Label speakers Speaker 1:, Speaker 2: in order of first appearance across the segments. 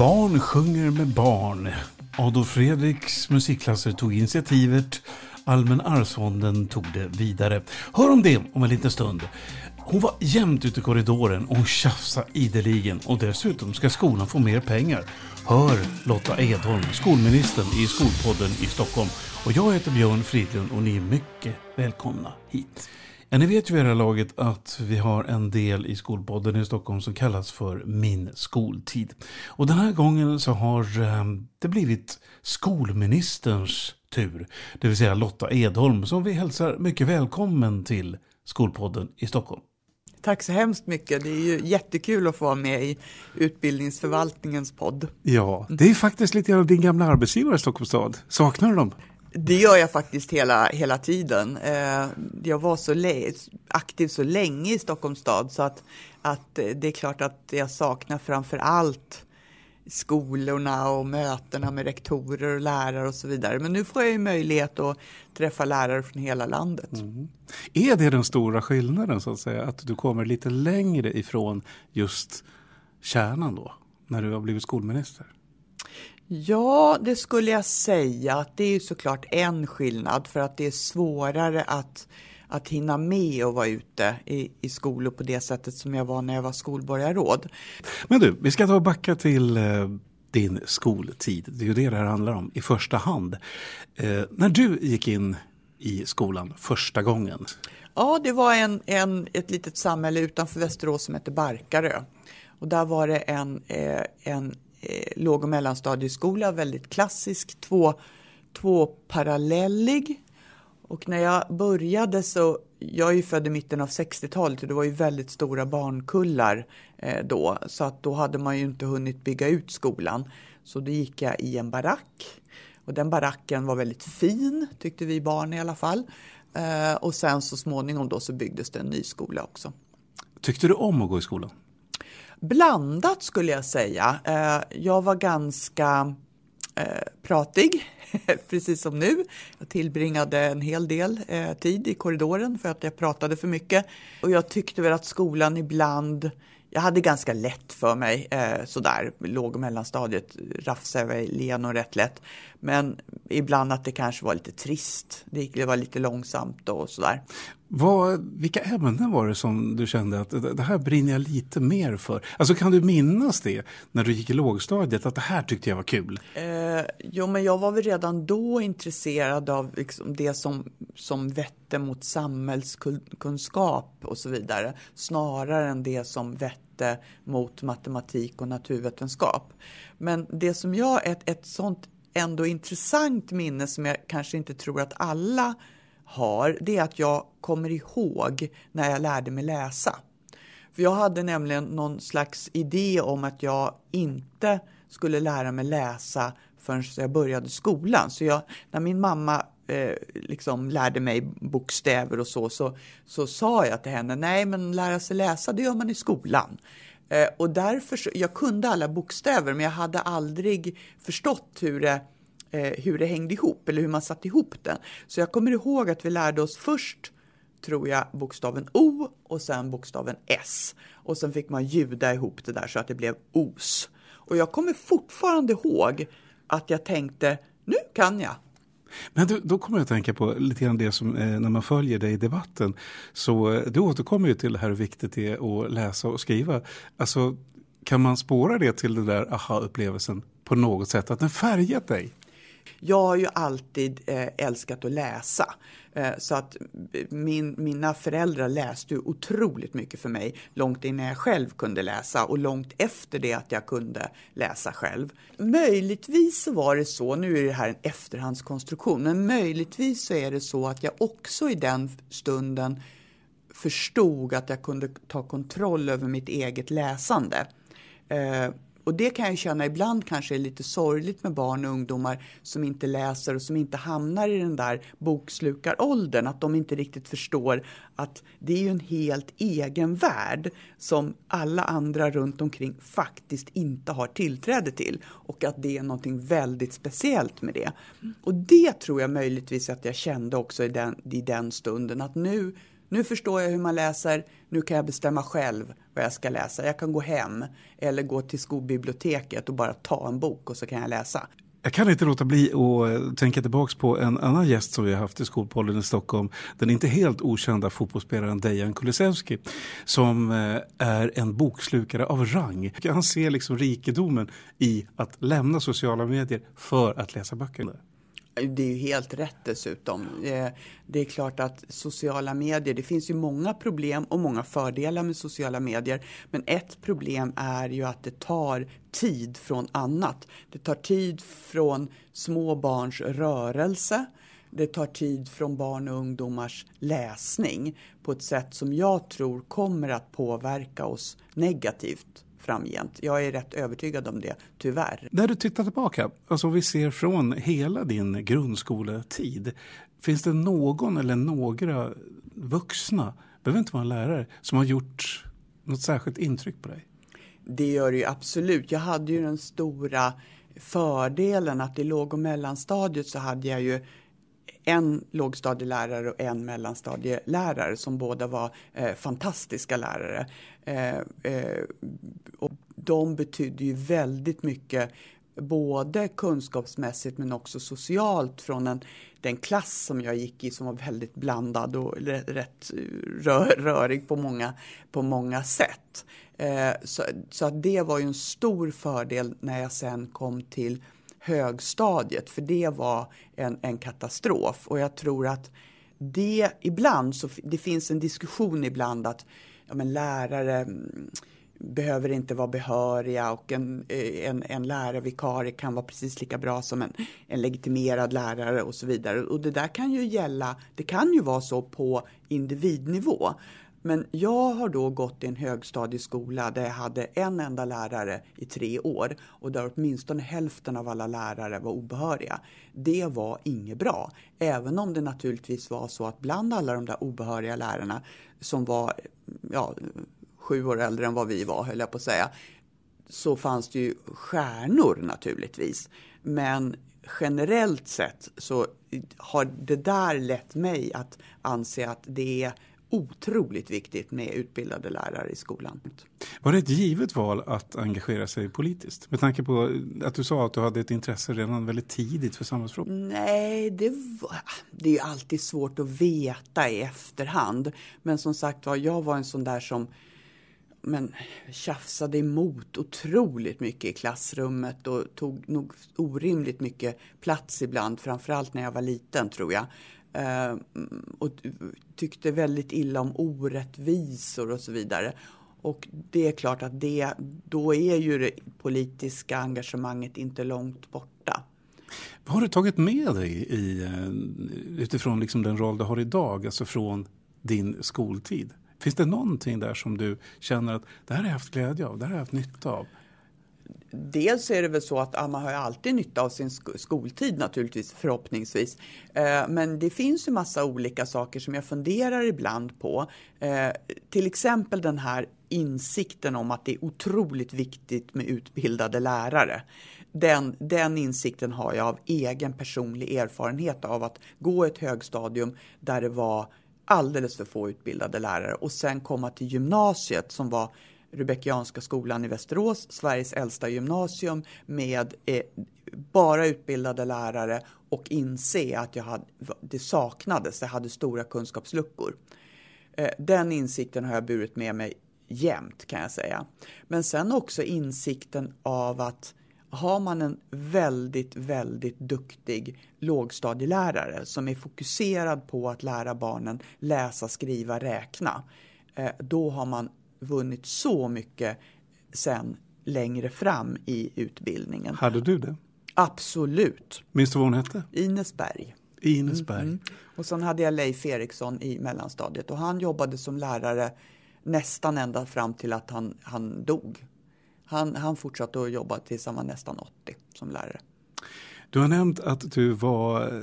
Speaker 1: Barn sjunger med barn. Adolf Fredriks musikklasser tog initiativet. Allmän arvsfonden tog det vidare. Hör om det om en liten stund. Hon var jämt ute i korridoren och hon tjafsade ideligen. Och dessutom ska skolan få mer pengar. Hör Lotta Edholm, skolministern i Skolpodden i Stockholm. Och jag heter Björn Fridlund och ni är mycket välkomna hit. Ja, ni vet ju vid det här laget att vi har en del i Skolpodden i Stockholm som kallas för Min skoltid. Och den här gången så har eh, det blivit skolministerns tur. Det vill säga Lotta Edholm som vi hälsar mycket välkommen till Skolpodden i Stockholm.
Speaker 2: Tack så hemskt mycket. Det är ju jättekul att få vara med i utbildningsförvaltningens podd.
Speaker 1: Ja, det är faktiskt lite grann din gamla arbetsgivare i Stockholms stad. Saknar du dem?
Speaker 2: Det gör jag faktiskt hela, hela tiden. Eh, jag var så aktiv så länge i Stockholms stad så att, att eh, det är klart att jag saknar framför allt skolorna och mötena med rektorer och lärare och så vidare. Men nu får jag ju möjlighet att träffa lärare från hela landet. Mm.
Speaker 1: Är det den stora skillnaden så att säga? Att du kommer lite längre ifrån just kärnan då? När du har blivit skolminister?
Speaker 2: Ja, det skulle jag säga. att Det är såklart en skillnad för att det är svårare att, att hinna med och vara ute i, i skolor på det sättet som jag var när jag var skolborgarråd.
Speaker 1: Men du, vi ska ta och backa till eh, din skoltid. Det är ju det det här handlar om i första hand. Eh, när du gick in i skolan första gången?
Speaker 2: Ja, det var en, en, ett litet samhälle utanför Västerås som hette Barkarö. Och där var det en, eh, en Eh, låg och mellanstadieskola, väldigt klassisk, två, tvåparallellig. Och när jag började så, jag är ju född i mitten av 60-talet och det var ju väldigt stora barnkullar eh, då, så att då hade man ju inte hunnit bygga ut skolan. Så då gick jag i en barack och den baracken var väldigt fin, tyckte vi barn i alla fall. Eh, och sen så småningom då så byggdes det en ny skola också.
Speaker 1: Tyckte du om att gå i skolan?
Speaker 2: Blandat skulle jag säga. Eh, jag var ganska eh, pratig, precis som nu. Jag tillbringade en hel del eh, tid i korridoren för att jag pratade för mycket. Och jag tyckte väl att skolan ibland jag hade ganska lätt för mig eh, sådär, låg och mellanstadiet rafsade jag igenom rätt lätt. Men ibland att det kanske var lite trist, det var lite långsamt och sådär.
Speaker 1: Vad, vilka ämnen var det som du kände att det här brinner jag lite mer för? Alltså kan du minnas det när du gick i lågstadiet, att det här tyckte jag var kul?
Speaker 2: Eh, jo, men jag var väl redan då intresserad av liksom det som, som vette mot samhällskunskap och så vidare, snarare än det som vette mot matematik och naturvetenskap. Men det som jag, ett, ett sånt ändå intressant minne som jag kanske inte tror att alla har, det är att jag kommer ihåg när jag lärde mig läsa. För jag hade nämligen någon slags idé om att jag inte skulle lära mig läsa förrän jag började skolan. Så jag, när min mamma eh, liksom lärde mig bokstäver och så, så, så sa jag till henne, nej men lära sig läsa det gör man i skolan. Eh, och därför, så, jag kunde alla bokstäver men jag hade aldrig förstått hur det eh, hur det hängde ihop eller hur man satte ihop den. Så jag kommer ihåg att vi lärde oss först, tror jag, bokstaven O och sen bokstaven S. Och sen fick man ljuda ihop det där så att det blev OS. Och jag kommer fortfarande ihåg att jag tänkte, nu kan jag.
Speaker 1: Men du, då kommer jag att tänka på lite grann det som eh, när man följer dig i debatten. Så eh, du återkommer ju till det här hur viktigt det är att läsa och skriva. Alltså, kan man spåra det till den där aha-upplevelsen på något sätt? Att den färgat dig?
Speaker 2: Jag har ju alltid eh, älskat att läsa. Eh, så att eh, min, mina föräldrar läste otroligt mycket för mig långt innan jag själv kunde läsa och långt efter det att jag kunde läsa själv. Möjligtvis så var det så, nu är det här en efterhandskonstruktion, men möjligtvis så är det så att jag också i den stunden förstod att jag kunde ta kontroll över mitt eget läsande. Och det kan jag känna ibland kanske är lite sorgligt med barn och ungdomar som inte läser och som inte hamnar i den där bokslukaråldern. Att de inte riktigt förstår att det är ju en helt egen värld som alla andra runt omkring faktiskt inte har tillträde till. Och att det är någonting väldigt speciellt med det. Och det tror jag möjligtvis att jag kände också i den, i den stunden att nu nu förstår jag hur man läser, nu kan jag bestämma själv vad jag ska läsa. Jag kan gå hem eller gå till skolbiblioteket och bara ta en bok och så kan jag läsa.
Speaker 1: Jag kan inte låta bli att tänka tillbaka på en annan gäst som vi har haft i skolpollen i Stockholm. Den inte helt okända fotbollsspelaren Dejan Kulusevski som eh, är en bokslukare av rang. Han ser liksom rikedomen i att lämna sociala medier för att läsa böcker.
Speaker 2: Det är ju helt rätt dessutom. Eh, det är klart att sociala medier, det finns ju många problem och många fördelar med sociala medier. Men ett problem är ju att det tar tid från annat. Det tar tid från små barns rörelse. Det tar tid från barn och ungdomars läsning på ett sätt som jag tror kommer att påverka oss negativt framgent. Jag är rätt övertygad om det, tyvärr.
Speaker 1: När du tittar tillbaka, alltså vi ser från hela din grundskoletid, finns det någon eller några vuxna, behöver inte vara en lärare, som har gjort något särskilt intryck på dig?
Speaker 2: Det gör det ju absolut. Jag hade ju den stora fördelen att i låg och mellanstadiet så hade jag ju en lågstadielärare och en mellanstadielärare som båda var eh, fantastiska lärare. Eh, eh, och de betydde ju väldigt mycket både kunskapsmässigt men också socialt från en, den klass som jag gick i som var väldigt blandad och rätt eh, rör, rörig på många, på många sätt. Eh, så så att det var ju en stor fördel när jag sen kom till högstadiet, för det var en, en katastrof. Och jag tror att det ibland, så det finns en diskussion ibland att ja, men lärare mm, behöver inte vara behöriga och en, eh, en, en lärarvikarie kan vara precis lika bra som en, en legitimerad lärare och så vidare. Och det där kan ju gälla, det kan ju vara så på individnivå. Men jag har då gått i en högstadieskola där jag hade en enda lärare i tre år och där åtminstone hälften av alla lärare var obehöriga. Det var inget bra, även om det naturligtvis var så att bland alla de där obehöriga lärarna som var ja, sju år äldre än vad vi var, höll jag på att säga, så fanns det ju stjärnor naturligtvis. Men generellt sett så har det där lett mig att anse att det är otroligt viktigt med utbildade lärare i skolan.
Speaker 1: Var det ett givet val att engagera sig politiskt? Med tanke på att du sa att du hade ett intresse redan väldigt tidigt för samhällsfrågor.
Speaker 2: Nej, det, var, det är alltid svårt att veta i efterhand. Men som sagt var, jag var en sån där som men tjafsade emot otroligt mycket i klassrummet och tog nog orimligt mycket plats ibland, framförallt när jag var liten tror jag. Eh, och tyckte väldigt illa om orättvisor och så vidare. Och det är klart att det, då är ju det politiska engagemanget inte långt borta.
Speaker 1: Vad har du tagit med dig i, eh, utifrån liksom den roll du har idag, alltså från din skoltid? Finns det någonting där som du känner att det här har jag haft glädje av, det här har jag haft nytta av?
Speaker 2: Dels är det väl så att man har alltid nytta av sin skoltid naturligtvis, förhoppningsvis. Eh, men det finns ju massa olika saker som jag funderar ibland på. Eh, till exempel den här insikten om att det är otroligt viktigt med utbildade lärare. Den, den insikten har jag av egen personlig erfarenhet av att gå ett högstadium där det var alldeles för få utbildade lärare och sen komma till gymnasiet som var Rudbeckianska skolan i Västerås, Sveriges äldsta gymnasium med eh, bara utbildade lärare och inse att jag hade, det saknades, jag hade stora kunskapsluckor. Eh, den insikten har jag burit med mig jämt kan jag säga. Men sen också insikten av att har man en väldigt, väldigt duktig lågstadielärare som är fokuserad på att lära barnen läsa, skriva, räkna, eh, då har man vunnit så mycket sen längre fram i utbildningen.
Speaker 1: Hade du det?
Speaker 2: Absolut.
Speaker 1: Minns du vad hon hette?
Speaker 2: Ines Berg.
Speaker 1: Mm, mm.
Speaker 2: Och sen hade jag Leif Eriksson i mellanstadiet och han jobbade som lärare nästan ända fram till att han, han dog. Han, han fortsatte att jobba tills han var nästan 80 som lärare.
Speaker 1: Du har nämnt att du var eh,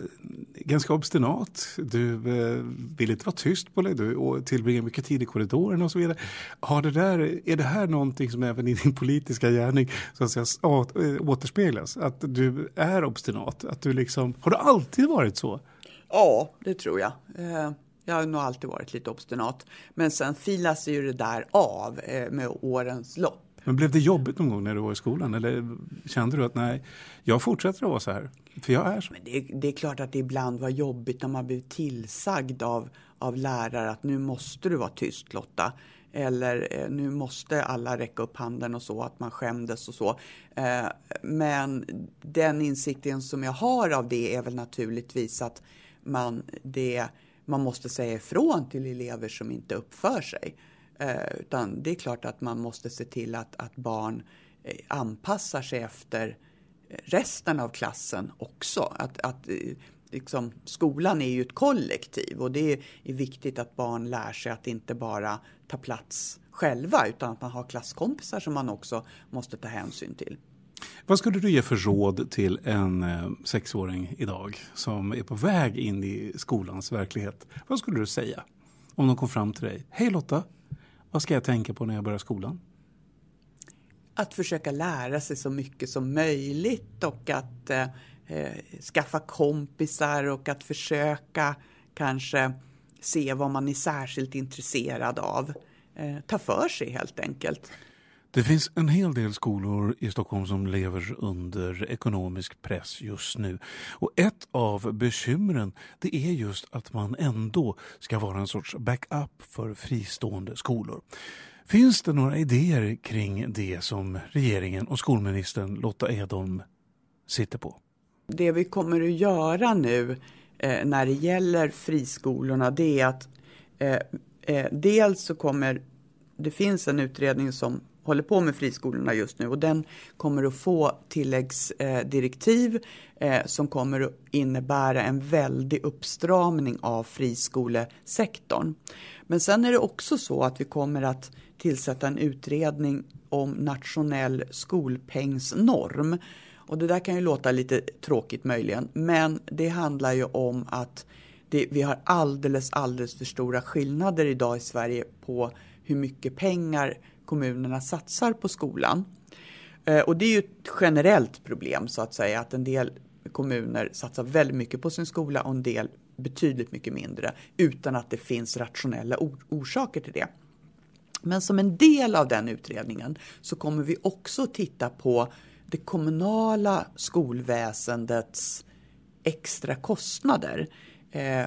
Speaker 1: ganska obstinat. Du eh, ville inte vara tyst på dig. Du tillbringade mycket tid i korridoren och så vidare. Har det där, är det här någonting som även i din politiska gärning så att säga, eh, återspeglas? Att du är obstinat? Att du liksom, har du alltid varit så?
Speaker 2: Ja, det tror jag. Eh, jag har nog alltid varit lite obstinat. Men sen filas ju det där av med årens lopp.
Speaker 1: Men blev det jobbigt någon gång när du var i skolan? Eller kände du att nej, jag fortsätter att vara så här? För jag är så.
Speaker 2: Men det, det är klart att det ibland var jobbigt när man blev tillsagd av, av lärare att nu måste du vara tyst Lotta. Eller eh, nu måste alla räcka upp handen och så, att man skämdes och så. Eh, men den insikten som jag har av det är väl naturligtvis att man, det, man måste säga ifrån till elever som inte uppför sig. Eh, utan det är klart att man måste se till att, att barn eh, anpassar sig efter eh, resten av klassen också. Att, att eh, liksom, skolan är ju ett kollektiv och det är viktigt att barn lär sig att inte bara ta plats själva utan att man har klasskompisar som man också måste ta hänsyn till.
Speaker 1: Vad skulle du ge för råd till en sexåring idag som är på väg in i skolans verklighet? Vad skulle du säga om de kom fram till dig? Hej Lotta, vad ska jag tänka på när jag börjar skolan?
Speaker 2: Att försöka lära sig så mycket som möjligt och att eh, eh skaffa kompisar och att försöka kanske se vad man är särskilt intresserad av. Eh, ta för sig helt enkelt.
Speaker 1: Det finns en hel del skolor i Stockholm som lever under ekonomisk press just nu. Och ett av bekymren det är just att man ändå ska vara en sorts backup för fristående skolor. Finns det några idéer kring det som regeringen och skolministern Lotta Edholm sitter på?
Speaker 2: Det vi kommer att göra nu eh, när det gäller friskolorna det är att eh, eh, dels så kommer det finns en utredning som håller på med friskolorna just nu och den kommer att få tilläggsdirektiv eh, som kommer att innebära en väldig uppstramning av friskolesektorn. Men sen är det också så att vi kommer att tillsätta en utredning om nationell skolpengsnorm. Och det där kan ju låta lite tråkigt möjligen, men det handlar ju om att det, vi har alldeles, alldeles för stora skillnader idag i Sverige på hur mycket pengar kommunerna satsar på skolan. Eh, och det är ju ett generellt problem så att säga att en del kommuner satsar väldigt mycket på sin skola och en del betydligt mycket mindre utan att det finns rationella orsaker till det. Men som en del av den utredningen så kommer vi också titta på det kommunala skolväsendets extra kostnader. Eh,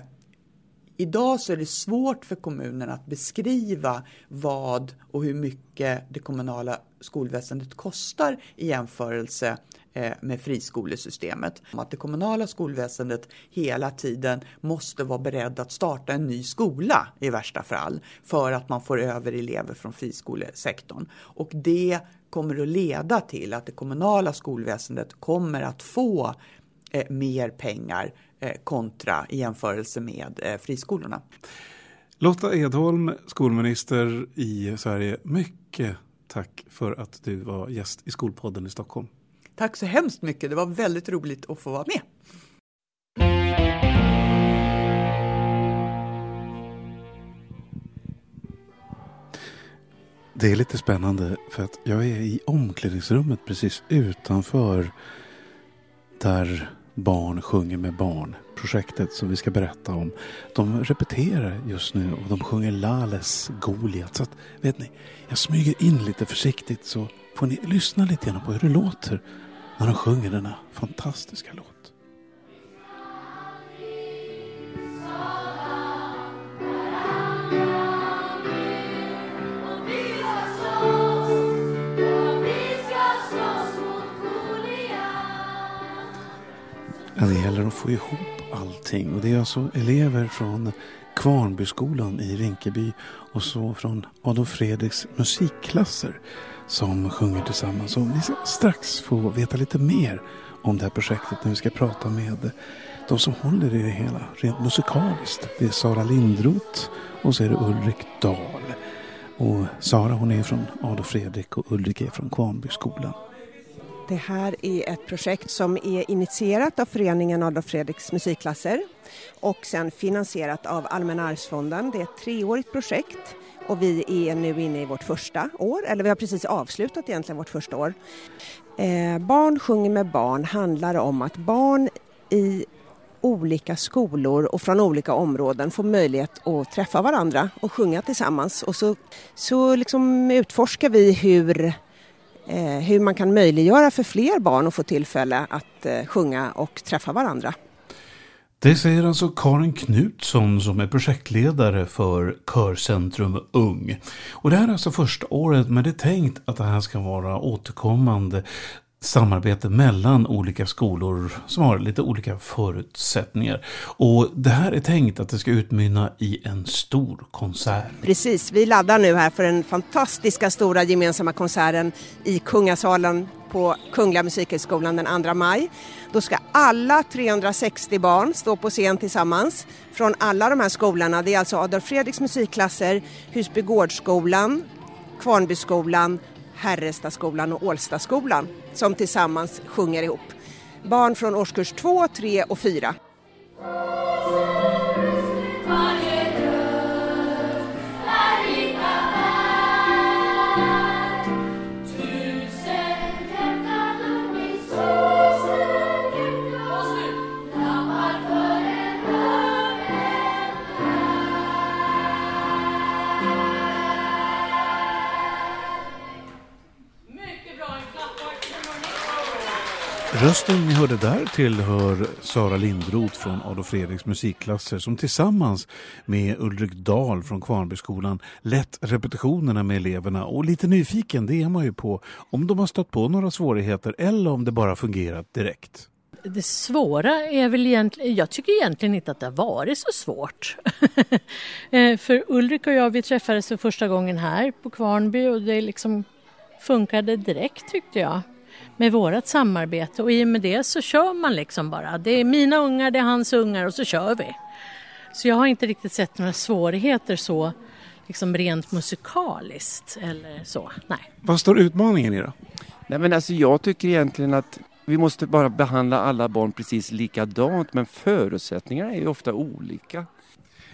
Speaker 2: Idag så är det svårt för kommunerna att beskriva vad och hur mycket det kommunala skolväsendet kostar i jämförelse eh, med friskolesystemet. Att det kommunala skolväsendet hela tiden måste vara beredd att starta en ny skola i värsta fall för att man får över elever från friskolesektorn. Och det kommer att leda till att det kommunala skolväsendet kommer att få eh, mer pengar kontra i jämförelse med eh, friskolorna.
Speaker 1: Lotta Edholm, skolminister i Sverige. Mycket tack för att du var gäst i Skolpodden i Stockholm.
Speaker 2: Tack så hemskt mycket. Det var väldigt roligt att få vara med.
Speaker 1: Det är lite spännande för att jag är i omklädningsrummet precis utanför där Barn sjunger med barn, projektet som vi ska berätta om. De repeterar just nu och de sjunger Lales Goliat. Så att, vet ni, jag smyger in lite försiktigt så får ni lyssna lite grann på hur det låter när de sjunger denna fantastiska låt. Ja, det gäller att få ihop allting. Och det är alltså elever från Kvarnbyskolan i Rinkeby och så från Adolf Fredriks musikklasser som sjunger tillsammans. Och ni ska strax få veta lite mer om det här projektet när vi ska prata med de som håller i det hela rent musikaliskt. Det är Sara Lindroth och så är det Ulrik Dahl. Och Sara hon är från Adolf Fredrik och Ulrik är från Kvarnbyskolan.
Speaker 3: Det här är ett projekt som är initierat av föreningen Adolf Fredriks musikklasser och sen finansierat av Allmänna arvsfonden. Det är ett treårigt projekt och vi är nu inne i vårt första år, eller vi har precis avslutat egentligen vårt första år. Eh, barn sjunger med barn handlar om att barn i olika skolor och från olika områden får möjlighet att träffa varandra och sjunga tillsammans. Och så, så liksom utforskar vi hur, Eh, hur man kan möjliggöra för fler barn att få tillfälle att eh, sjunga och träffa varandra.
Speaker 1: Det säger alltså Karin Knutsson som är projektledare för Körcentrum Ung. Och det här är alltså första året men det är tänkt att det här ska vara återkommande samarbete mellan olika skolor som har lite olika förutsättningar. Och det här är tänkt att det ska utmynna i en stor konsert.
Speaker 3: Precis, vi laddar nu här för den fantastiska stora gemensamma konserten i Kungasalen på Kungliga Musikhögskolan den 2 maj. Då ska alla 360 barn stå på scen tillsammans från alla de här skolorna. Det är alltså Adolf Fredriks musikklasser, Husbygårdsskolan, Kvarnbyskolan, Herrestaskolan och Ålstaskolan som tillsammans sjunger ihop. Barn från årskurs 2, 3 och 4.
Speaker 1: Rösten ni hörde där tillhör Sara Lindroth från Adolf Fredriks musikklasser som tillsammans med Ulrik Dahl från Kvarnbyskolan lett repetitionerna med eleverna och lite nyfiken det är man ju på om de har stött på några svårigheter eller om det bara fungerat direkt.
Speaker 4: Det svåra är väl egentligen, jag tycker egentligen inte att det har varit så svårt. Eh, för Ulrik och jag vi träffades för första gången här på Kvarnby och det liksom funkade direkt tyckte jag med vårt samarbete och i och med det så kör man liksom bara. Det är mina ungar, det är hans ungar och så kör vi. Så jag har inte riktigt sett några svårigheter så liksom rent musikaliskt eller så. Nej.
Speaker 1: Vad står utmaningen i då?
Speaker 5: Nej men alltså jag tycker egentligen att vi måste bara behandla alla barn precis likadant men förutsättningarna är ju ofta olika.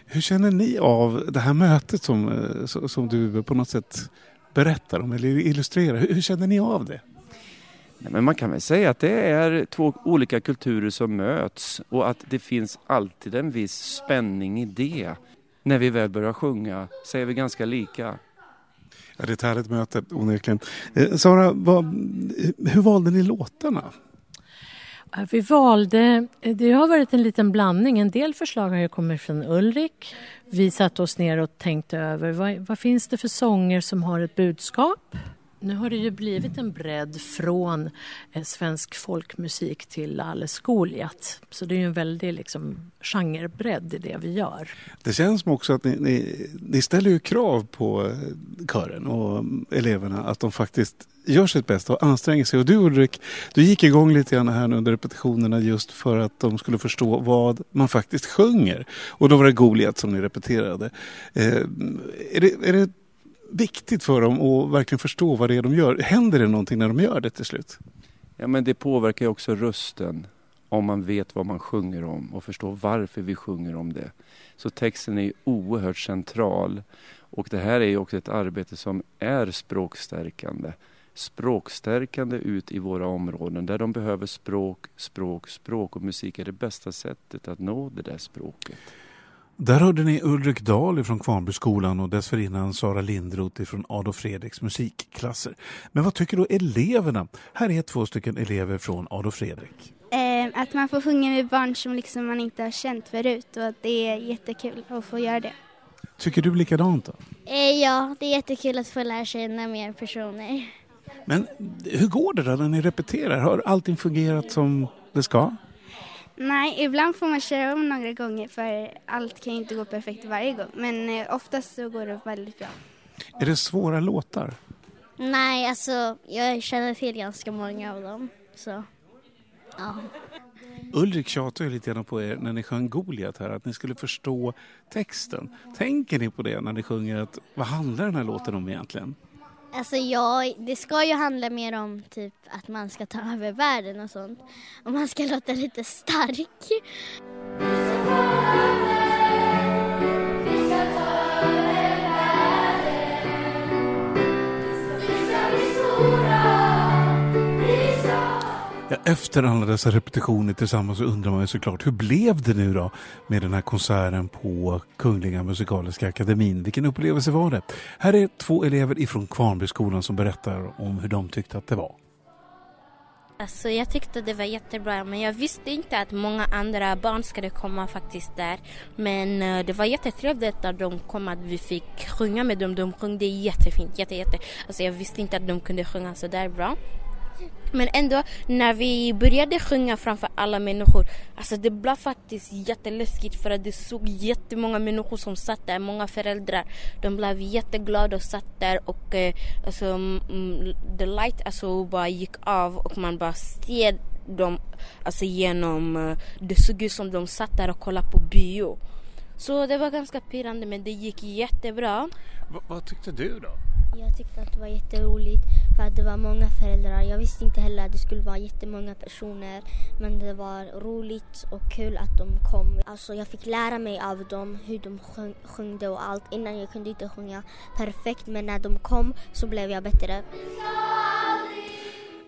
Speaker 1: Hur känner ni av det här mötet som, eh, som du på något sätt berättar om eller illustrerar? Hur känner ni av det?
Speaker 5: Men man kan väl säga att det är två olika kulturer som möts och att det finns alltid en viss spänning i det. När vi väl börjar sjunga så är vi ganska lika.
Speaker 1: Ja, det är ett härligt möte onekligen. Eh, Sara, vad, hur valde ni låtarna?
Speaker 4: Vi valde, det har varit en liten blandning. En del förslag har ju kommit från Ulrik. Vi satte oss ner och tänkte över vad, vad finns det för sånger som har ett budskap? Nu har det ju blivit en bredd från eh, svensk folkmusik till alldeles Goliat. Så det är ju en väldig liksom, genrebredd i det vi gör.
Speaker 1: Det känns som också att ni, ni, ni ställer ju krav på eh, kören och mm, eleverna att de faktiskt gör sitt bästa och anstränger sig. Och du Ulrik, du gick igång lite grann här under repetitionerna just för att de skulle förstå vad man faktiskt sjunger. Och då var det Goliat som ni repeterade. Eh, är, det, är det viktigt för dem att verkligen förstå vad det är de gör. Händer det någonting när de gör det till slut?
Speaker 5: Ja men det påverkar ju också rösten om man vet vad man sjunger om och förstår varför vi sjunger om det. Så texten är oerhört central och det här är ju också ett arbete som är språkstärkande. Språkstärkande ut i våra områden där de behöver språk, språk, språk och musik är det bästa sättet att nå det där språket.
Speaker 1: Där hörde ni Ulrik Dahl från Kvarnbyskolan och dessförinnan Sara Lindroth från Adolf Fredriks musikklasser. Men vad tycker då eleverna? Här är två stycken elever från Adolf Fredrik.
Speaker 6: Eh, att man får sjunga med barn som liksom man inte har känt förut och att det är jättekul att få göra det.
Speaker 1: Tycker du likadant då?
Speaker 6: Eh, ja, det är jättekul att få lära känna mer personer.
Speaker 1: Men hur går det då när ni repeterar? Har allting fungerat som det ska?
Speaker 6: Nej, ibland får man köra om några gånger för allt kan ju inte gå perfekt varje gång. Men eh, oftast så går det väldigt bra.
Speaker 1: Är det svåra låtar?
Speaker 6: Nej, alltså jag känner till ganska många av dem. Så, ja.
Speaker 1: Ulrik tjatar ju lite grann på er när ni sjöng Goliat här, att ni skulle förstå texten. Tänker ni på det när ni sjunger att vad handlar den här låten om egentligen?
Speaker 6: Alltså ja, det ska ju handla mer om typ att man ska ta över världen och sånt. Och man ska låta lite stark.
Speaker 1: Efter alla dessa repetitioner tillsammans så undrar man ju såklart hur blev det nu då med den här konserten på Kungliga Musikaliska Akademin? Vilken upplevelse var det? Här är två elever ifrån Kvarnbyskolan som berättar om hur de tyckte att det var.
Speaker 7: Alltså jag tyckte det var jättebra men jag visste inte att många andra barn skulle komma faktiskt där. Men eh, det var jättetrevligt att de kom att vi fick sjunga med dem. De sjöng jättefint, jätte, jätte. Alltså jag visste inte att de kunde sjunga så där bra. Men ändå, när vi började sjunga framför alla människor, alltså det blev faktiskt jätteläskigt för att det såg jättemånga människor som satt där, många föräldrar. De blev jätteglada och satt där och eh, alltså, mm, the light alltså bara gick av och man bara ser dem alltså genom, eh, det såg ut som de satt där och kollade på bio. Så det var ganska pirrande men det gick jättebra.
Speaker 1: V vad tyckte du då?
Speaker 6: Jag tyckte att det var jätteroligt för att det var många föräldrar. Jag visste inte heller att det skulle vara jättemånga personer. Men det var roligt och kul att de kom. Alltså jag fick lära mig av dem hur de sjung, sjungde och allt. Innan jag kunde inte sjunga perfekt men när de kom så blev jag bättre.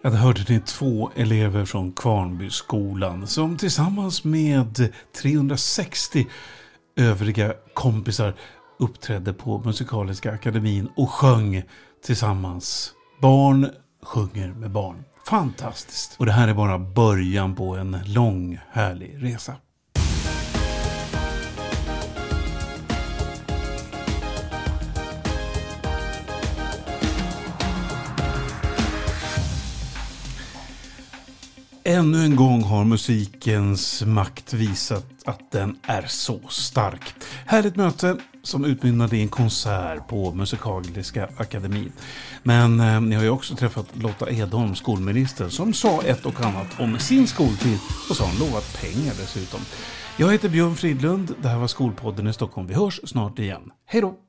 Speaker 1: Ja, hörde ni två elever från Kvarnbyskolan som tillsammans med 360 övriga kompisar uppträdde på Musikaliska akademin och sjöng tillsammans. Barn sjunger med barn. Fantastiskt! Och det här är bara början på en lång härlig resa. Ännu en gång har musikens makt visat att den är så stark. Härligt möte som utmynnade i en konsert på Musikaliska akademin. Men eh, ni har ju också träffat Lotta Edholm, skolminister, som sa ett och annat om sin skoltid och så har hon lovat pengar dessutom. Jag heter Björn Fridlund, det här var Skolpodden i Stockholm. Vi hörs snart igen. Hej då!